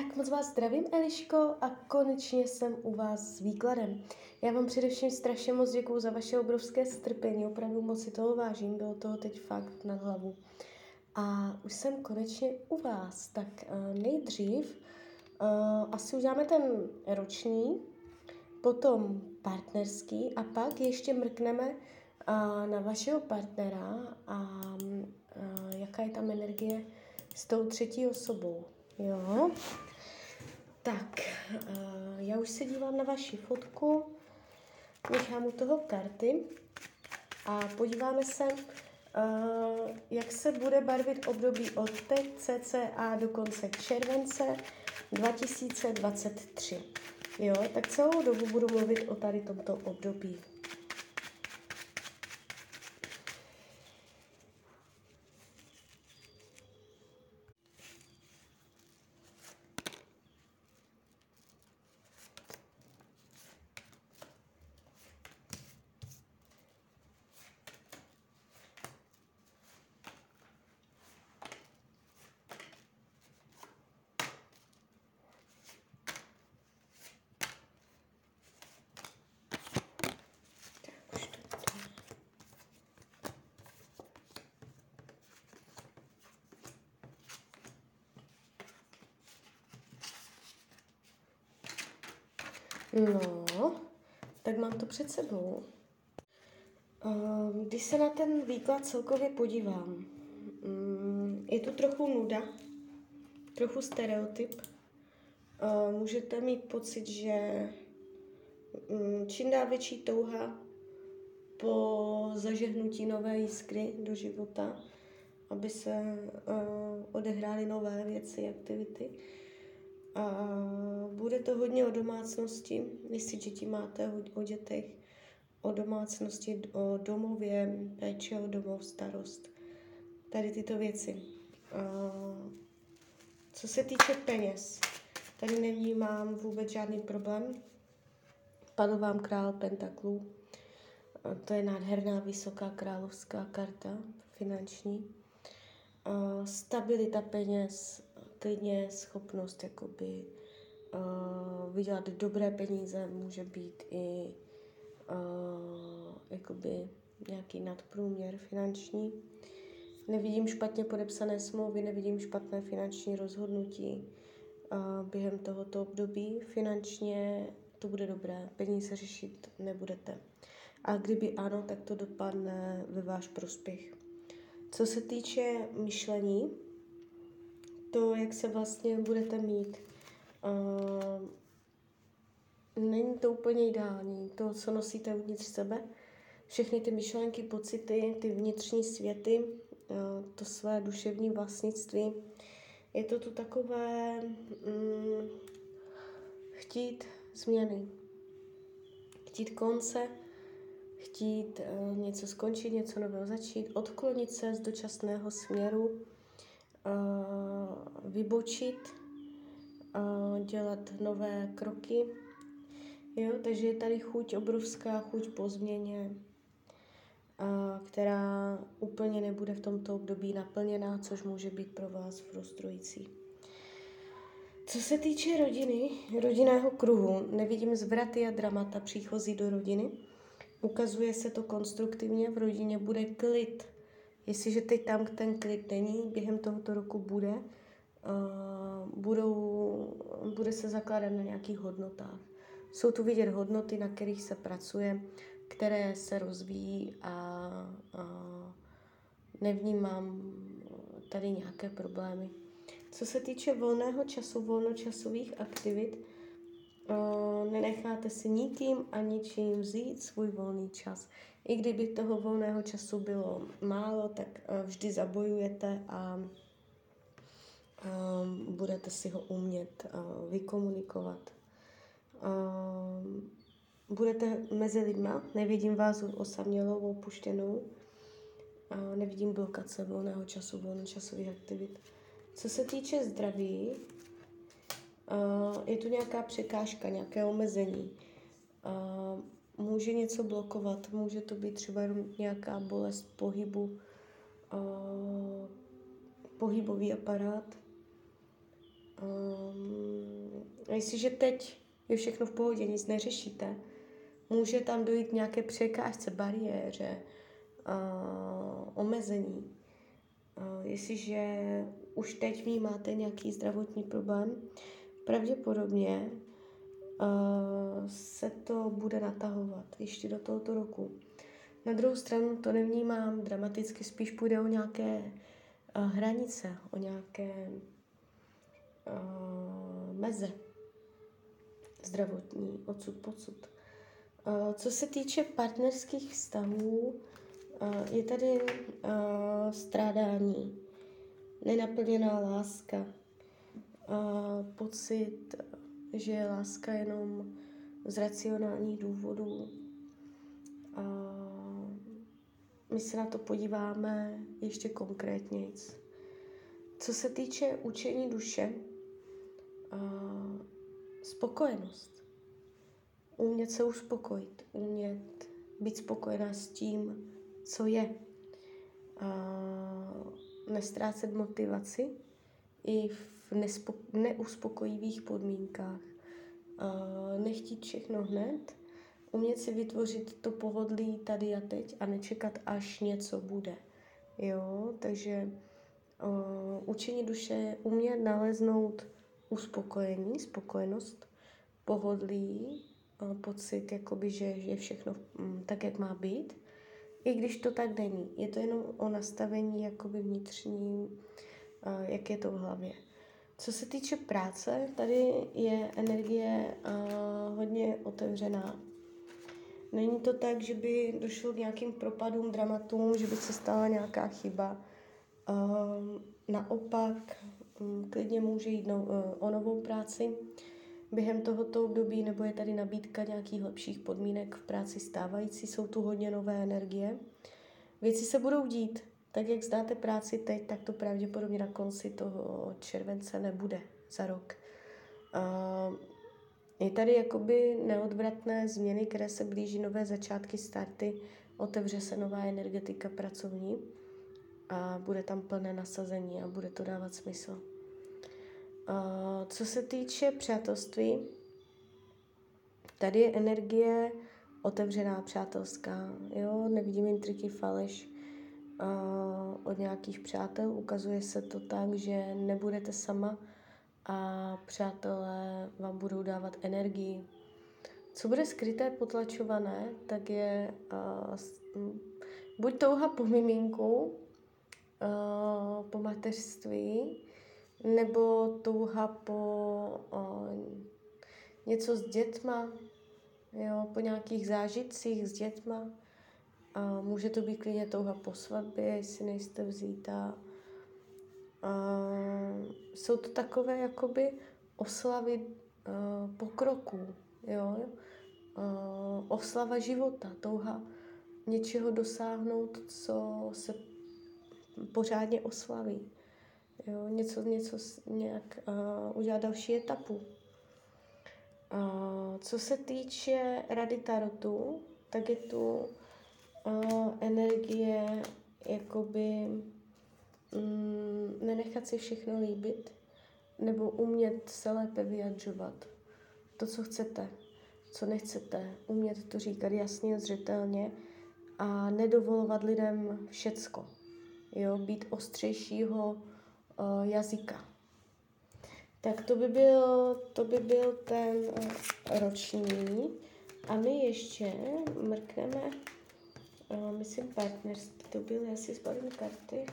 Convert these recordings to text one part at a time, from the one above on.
Tak moc vás zdravím, Eliško, a konečně jsem u vás s výkladem. Já vám především strašně moc děkuju za vaše obrovské strpení, opravdu moc si toho vážím, bylo toho teď fakt na hlavu. A už jsem konečně u vás, tak uh, nejdřív uh, asi uděláme ten roční, potom partnerský a pak ještě mrkneme uh, na vašeho partnera a uh, jaká je tam energie s tou třetí osobou. Jo. Tak, uh, já už se dívám na vaši fotku, nechám u toho karty a podíváme se, uh, jak se bude barvit období od teď cca do konce července 2023. Jo, tak celou dobu budu mluvit o tady tomto období. No, tak mám to před sebou. Ehm, když se na ten výklad celkově podívám, mm, je tu trochu nuda, trochu stereotyp. Ehm, můžete mít pocit, že mm, čím dál větší touha po zažehnutí nové jiskry do života, aby se ehm, odehrály nové věci, aktivity. A bude to hodně o domácnosti, jestli děti máte, o dětech, o domácnosti, o domově, péče o domov, starost. Tady tyto věci. A co se týče peněz, tady nevnímám vůbec žádný problém. Padl vám král pentaklů. To je nádherná vysoká královská karta, finanční. Stabilita peněz, klidně schopnost jakoby uh, vydělat dobré peníze, může být i uh, jakoby nějaký nadprůměr finanční. Nevidím špatně podepsané smlouvy, nevidím špatné finanční rozhodnutí uh, během tohoto období. Finančně to bude dobré, peníze řešit nebudete. A kdyby ano, tak to dopadne ve váš prospěch. Co se týče myšlení, to, jak se vlastně budete mít, uh, není to úplně ideální. To, co nosíte uvnitř sebe, všechny ty myšlenky, pocity, ty vnitřní světy, uh, to své duševní vlastnictví, je to tu takové um, chtít změny, chtít konce, chtít uh, něco skončit, něco nového začít, odklonit se z dočasného směru, vybočit, dělat nové kroky. Jo, takže je tady chuť, obrovská chuť po změně, která úplně nebude v tomto období naplněná, což může být pro vás frustrující. Co se týče rodiny, rodinného kruhu, nevidím zvraty a dramata příchozí do rodiny. Ukazuje se to konstruktivně, v rodině bude klid, Jestliže teď tam ten klid není, během tohoto roku bude, uh, budou, bude se zakládat na nějakých hodnotách. Jsou tu vidět hodnoty, na kterých se pracuje, které se rozvíjí a, a nevnímám tady nějaké problémy. Co se týče volného času, volnočasových aktivit, nenecháte si nikým a ničím vzít svůj volný čas. I kdyby toho volného času bylo málo, tak uh, vždy zabojujete a budete si ho umět uh, vykomunikovat. Um, budete mezi lidma, nevidím vás osamělou, opuštěnou, nevidím blokace volného času, volnočasových aktivit. Co se týče zdraví, je tu nějaká překážka, nějaké omezení. Uh, může něco blokovat, může to být třeba jenom nějaká bolest pohybu, uh, pohybový aparát, um, A jestliže teď je všechno v pohodě, nic neřešíte, může tam dojít nějaké překážce, bariéře, uh, omezení. Uh, jestliže už teď vnímáte nějaký zdravotní problém, pravděpodobně uh, se to bude natahovat ještě do tohoto roku. Na druhou stranu to nevnímám dramaticky, spíš půjde o nějaké uh, hranice, o nějaké uh, meze zdravotní, odsud pocud. Uh, co se týče partnerských vztahů, uh, je tady uh, strádání, nenaplněná láska, pocit, že je láska jenom z racionálních důvodů. Uh, my se na to podíváme ještě konkrétněji. Co se týče učení duše, uh, spokojenost. Umět se uspokojit, umět být spokojená s tím, co je. Uh, nestrácet motivaci i v nespo- neuspokojivých podmínkách. Uh, nechtít všechno hned, umět si vytvořit to pohodlí tady a teď a nečekat, až něco bude. Jo, takže uh, učení duše umět naleznout uspokojení, spokojenost, pohodlí, uh, pocit, jakoby, že je všechno um, tak, jak má být, i když to tak není. Je to jenom o nastavení jakoby vnitřní, uh, jak je to v hlavě. Co se týče práce, tady je energie uh, hodně otevřená. Není to tak, že by došlo k nějakým propadům, dramatům, že by se stala nějaká chyba. Uh, naopak, um, klidně může jít no, uh, o novou práci během tohoto období, nebo je tady nabídka nějakých lepších podmínek v práci stávající, jsou tu hodně nové energie. Věci se budou dít, tak jak zdáte práci teď, tak to pravděpodobně na konci toho července nebude za rok. Uh, je tady jakoby neodvratné změny, které se blíží nové začátky, starty, otevře se nová energetika pracovní a bude tam plné nasazení a bude to dávat smysl. Uh, co se týče přátelství, tady je energie otevřená, přátelská. Jo? Nevidím intriky, faleš od nějakých přátel. Ukazuje se to tak, že nebudete sama a přátelé vám budou dávat energii. Co bude skryté, potlačované, tak je uh, buď touha po miminku, uh, po mateřství, nebo touha po uh, něco s dětma, jo, po nějakých zážitcích s dětma. A může to být klidně touha po svatbě, jestli nejste vzítá. A jsou to takové jakoby oslavy uh, pokroku, jo? Uh, oslava života, touha něčeho dosáhnout, co se pořádně oslaví. Jo? Něco, něco nějak uh, udělat další etapu. Uh, co se týče rady tarotu, tak je tu energie jakoby mm, nenechat si všechno líbit, nebo umět se lépe vyjadřovat. To, co chcete, co nechcete, umět to říkat jasně, zřetelně a nedovolovat lidem všecko. Jo, být ostřejšího uh, jazyka. Tak to by byl, to by byl ten uh, roční. A my ještě mrkneme, myslím, partnerství. To byl, já si zbalím karty.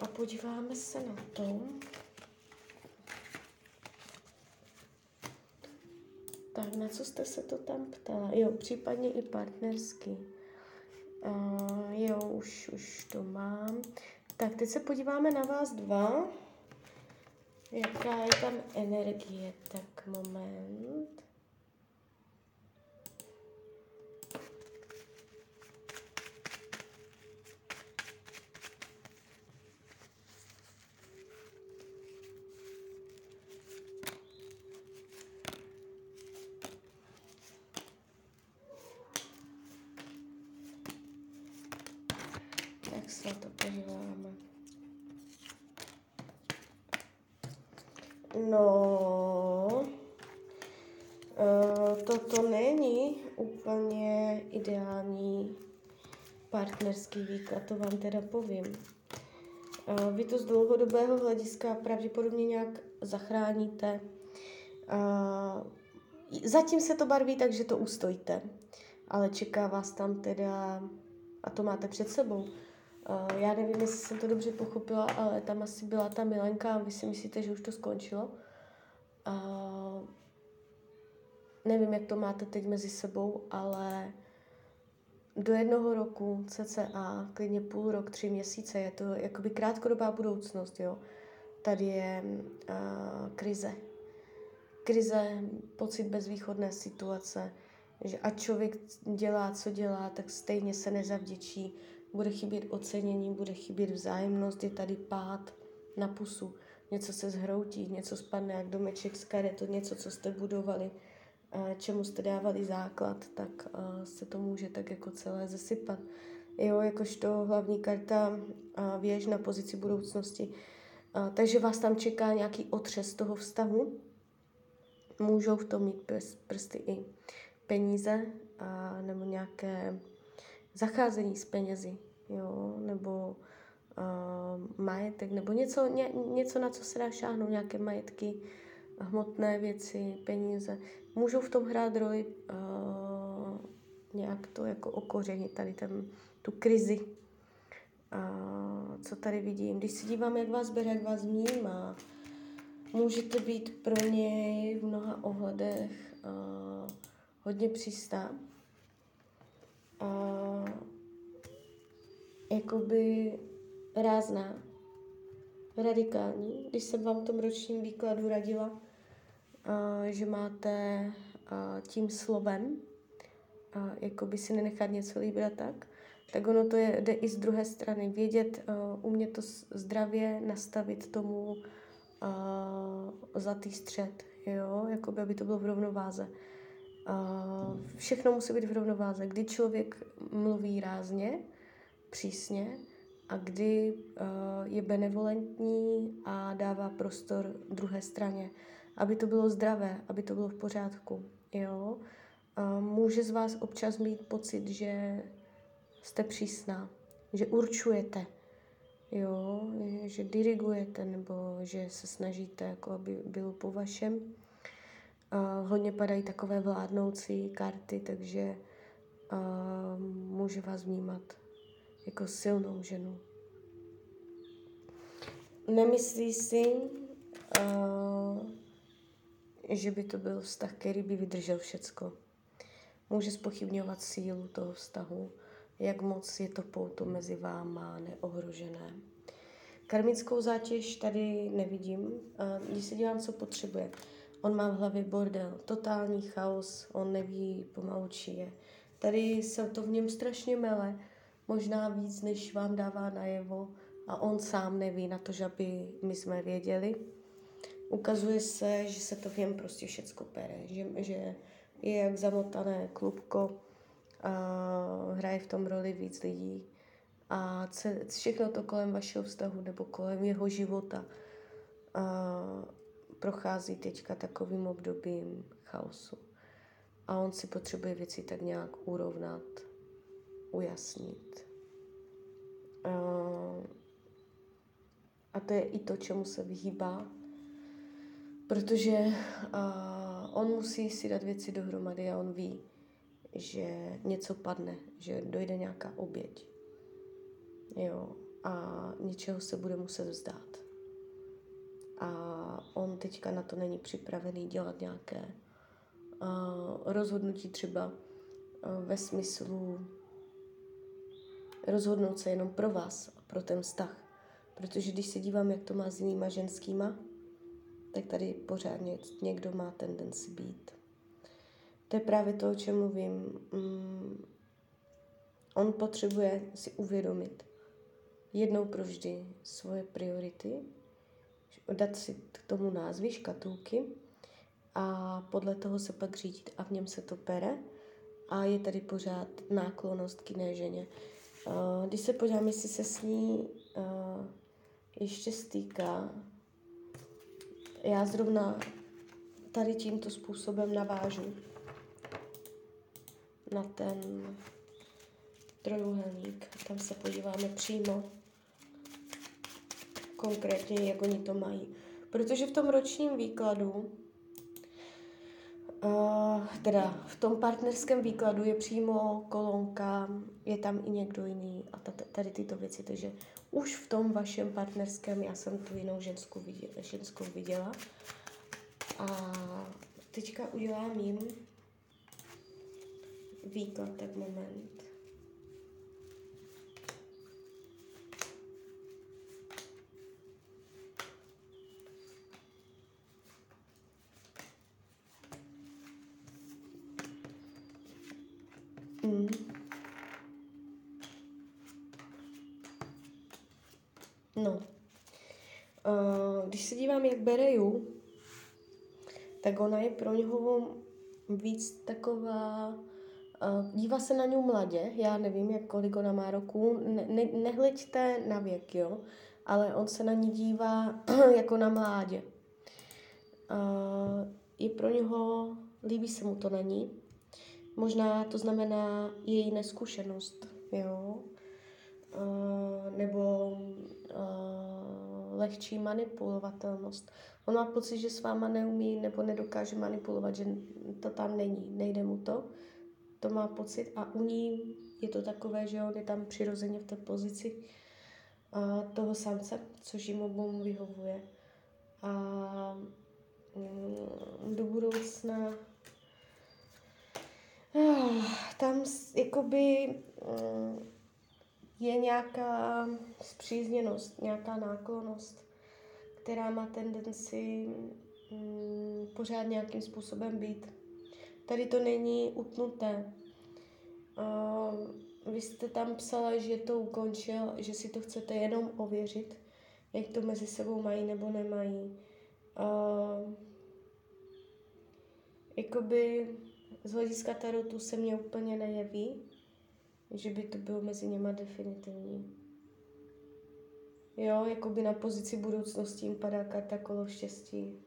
A podíváme se na to. Tak, na co jste se to tam ptala? Jo, případně i partnersky. Uh, jo, už, už to mám. Tak, teď se podíváme na vás dva. Jaká je tam energie? Tak, moment. Se to podíváme. No, uh, toto není úplně ideální partnerský výklad, to vám teda povím. Uh, vy to z dlouhodobého hlediska pravděpodobně nějak zachráníte. Uh, zatím se to barví tak, že to ustojíte, ale čeká vás tam teda, a to máte před sebou, já nevím, jestli jsem to dobře pochopila, ale tam asi byla ta milenka a vy si myslíte, že už to skončilo. Uh, nevím, jak to máte teď mezi sebou, ale do jednoho roku, cca, klidně půl rok, tři měsíce, je to jakoby krátkodobá budoucnost, jo. Tady je uh, krize. Krize, pocit bezvýchodné situace, že a člověk dělá, co dělá, tak stejně se nezavděčí, bude chybět ocenění, bude chybět vzájemnost, je tady pád na pusu, něco se zhroutí, něco spadne jak domeček z karet, něco, co jste budovali, čemu jste dávali základ, tak se to může tak jako celé zesypat. Jo, jakožto hlavní karta věž na pozici budoucnosti. Takže vás tam čeká nějaký otřes toho vztahu. Můžou v tom mít prsty i peníze nebo nějaké zacházení s penězi, jo, nebo uh, majetek, nebo něco, ně, něco, na co se dá šáhnout, nějaké majetky, hmotné věci, peníze. Můžou v tom hrát roli uh, nějak to jako okořenit, tady ten, tu krizi, uh, co tady vidím. Když se dívám, jak vás bere, jak vás vnímá, můžete být pro něj v mnoha ohledech uh, hodně přístá a jakoby rázná, radikální. Když jsem vám v tom ročním výkladu radila, a, že máte a, tím slovem, a, jakoby si nenechat něco líbit tak, tak ono to je, jde i z druhé strany. Vědět, uh, umět to zdravě nastavit tomu uh, zlatý střed, jo, jakoby, aby to bylo v rovnováze. Všechno musí být v rovnováze. Kdy člověk mluví rázně, přísně a kdy uh, je benevolentní a dává prostor druhé straně. Aby to bylo zdravé, aby to bylo v pořádku. Jo? Může z vás občas mít pocit, že jste přísná, že určujete, jo? že dirigujete nebo že se snažíte, jako aby bylo po vašem. Uh, hodně padají takové vládnoucí karty, takže uh, může vás vnímat jako silnou ženu. Nemyslí si, uh, že by to byl vztah, který by vydržel všecko. Může spochybňovat sílu toho vztahu, jak moc je to pouto mezi váma neohrožené. Karmickou zátěž tady nevidím. Když se dívám, co potřebuje, On má v hlavě bordel, totální chaos, on neví pomalu, či je. Tady se to v něm strašně mele, možná víc, než vám dává najevo a on sám neví na to, že aby my jsme věděli. Ukazuje se, že se to v něm prostě všecko pere, že, že je jak zamotané klubko, a hraje v tom roli víc lidí a všechno to kolem vašeho vztahu nebo kolem jeho života a prochází teďka takovým obdobím chaosu. A on si potřebuje věci tak nějak urovnat, ujasnit. A to je i to, čemu se vyhýbá, protože on musí si dát věci dohromady a on ví, že něco padne, že dojde nějaká oběť. Jo, a něčeho se bude muset vzdát a on teďka na to není připravený dělat nějaké uh, rozhodnutí třeba uh, ve smyslu rozhodnout se jenom pro vás a pro ten vztah. Protože když se dívám, jak to má s jinýma ženskýma, tak tady pořád někdo má tendenci být. To je právě to, o čem mluvím. Mm, on potřebuje si uvědomit jednou provždy svoje priority dát si k tomu názvy škatulky a podle toho se pak řídit a v něm se to pere a je tady pořád náklonost k jiné ženě. Když se podívám, jestli se s ní ještě stýká, já zrovna tady tímto způsobem navážu na ten trojuhelník. Tam se podíváme přímo konkrétně, jak oni to mají. Protože v tom ročním výkladu Uh, teda v tom partnerském výkladu je přímo kolonka, je tam i někdo jiný a tady tyto věci, takže už v tom vašem partnerském já jsem tu jinou ženskou viděla, ženskou viděla. A teďka udělám jim výklad, tak moment. Mm. No. Když se dívám, jak bere Ju, tak ona je pro něho víc taková, dívá se na něj mladě, já nevím, jak kolik ona má roku, ne, ne, nehleďte na věk, jo, ale on se na ní dívá jako na mládě. Je pro něho, líbí se mu to na ní, Možná to znamená její neskušenost, jo? Uh, nebo uh, lehčí manipulovatelnost. On má pocit, že s váma neumí nebo nedokáže manipulovat, že to tam není, nejde mu to. To má pocit a u ní je to takové, že on je tam přirozeně v té pozici uh, toho samce, což jim obou vyhovuje. A um, do budoucna tam jakoby mm, je nějaká zpřízněnost, nějaká náklonost, která má tendenci mm, pořád nějakým způsobem být. Tady to není utnuté. Vy jste tam psala, že to ukončil, že si to chcete jenom ověřit, jak to mezi sebou mají nebo nemají. Jakoby z hlediska tarotu se mně úplně nejeví, že by to bylo mezi něma definitivní. Jo, jako by na pozici budoucnosti jim padá karta kolo štěstí.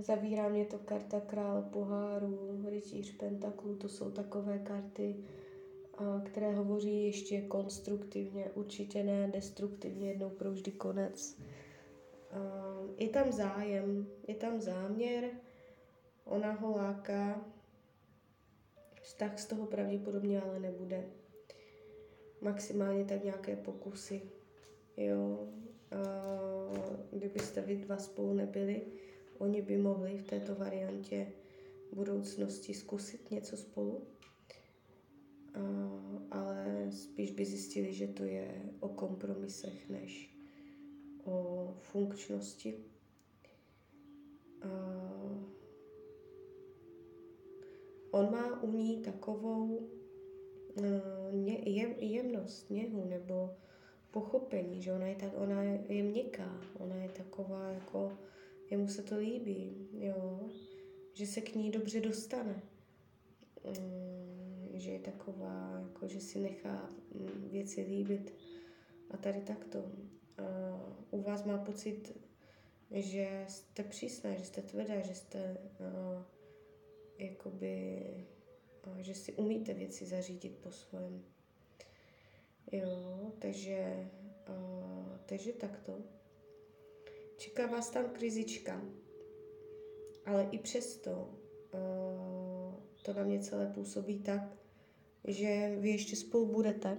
Zavírá mě to karta král poháru, rytíř pentaklu, to jsou takové karty, které hovoří ještě konstruktivně, určitě ne destruktivně, jednou pro vždy konec. Je tam zájem, je tam záměr, Ona ho láká, vztah z toho pravděpodobně ale nebude. Maximálně tak nějaké pokusy. Jo, a kdybyste vy dva spolu nebyli, oni by mohli v této variantě budoucnosti zkusit něco spolu, a, ale spíš by zjistili, že to je o kompromisech než o funkčnosti. A, on má u ní takovou uh, jemnost, něhu nebo pochopení, že ona je, tak, ona je měkká, ona je taková jako, jemu se to líbí, jo, že se k ní dobře dostane, um, že je taková, jako, že si nechá um, věci líbit a tady takto. U vás má pocit, že jste přísná, že jste tvrdá, že jste uh, jakoby, že si umíte věci zařídit po svém. Jo, takže, uh, takže takto. Čeká vás tam krizička, ale i přesto uh, to na mě celé působí tak, že vy ještě spolu budete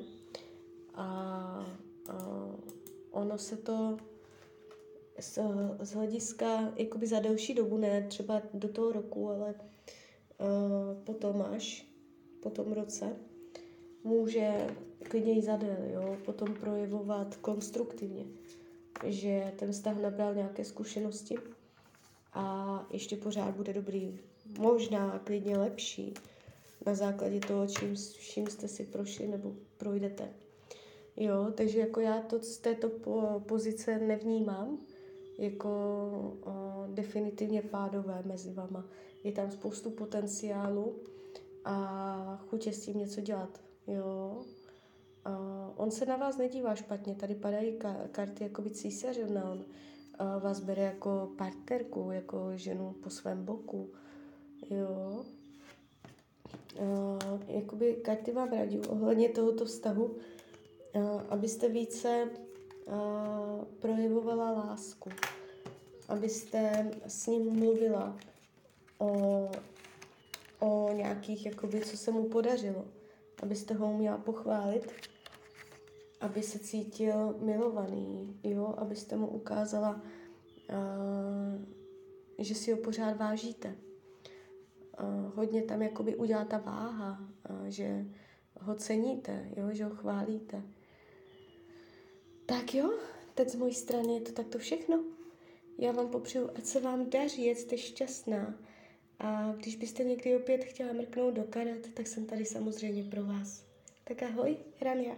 a uh, ono se to z, z hlediska jakoby za delší dobu, ne třeba do toho roku, ale Eh, potom až po tom roce může klidně i zadel, jo, potom projevovat konstruktivně, že ten vztah nabral nějaké zkušenosti a ještě pořád bude dobrý, možná klidně lepší na základě toho, čím, čím jste si prošli nebo projdete. Jo, takže jako já to z této pozice nevnímám jako uh, definitivně pádové mezi vama je tam spoustu potenciálu a chutě s tím něco dělat. Jo? A on se na vás nedívá špatně, tady padají ka- karty jako by císařovna, on vás bere jako partnerku, jako ženu po svém boku. Jo. A, jakoby karty vám radí ohledně tohoto vztahu, a, abyste více a, projevovala lásku, abyste s ním mluvila o, o nějakých, jakoby, co se mu podařilo, abyste ho uměla pochválit, aby se cítil milovaný, jo, abyste mu ukázala, uh, že si ho pořád vážíte. Uh, hodně tam jakoby udělá ta váha, uh, že ho ceníte, jo, že ho chválíte. Tak jo, tak z mojí strany je to takto všechno. Já vám popřeju, ať se vám daří, jste šťastná. A když byste někdy opět chtěla mrknout do karet, tak jsem tady samozřejmě pro vás. Tak ahoj, Rania.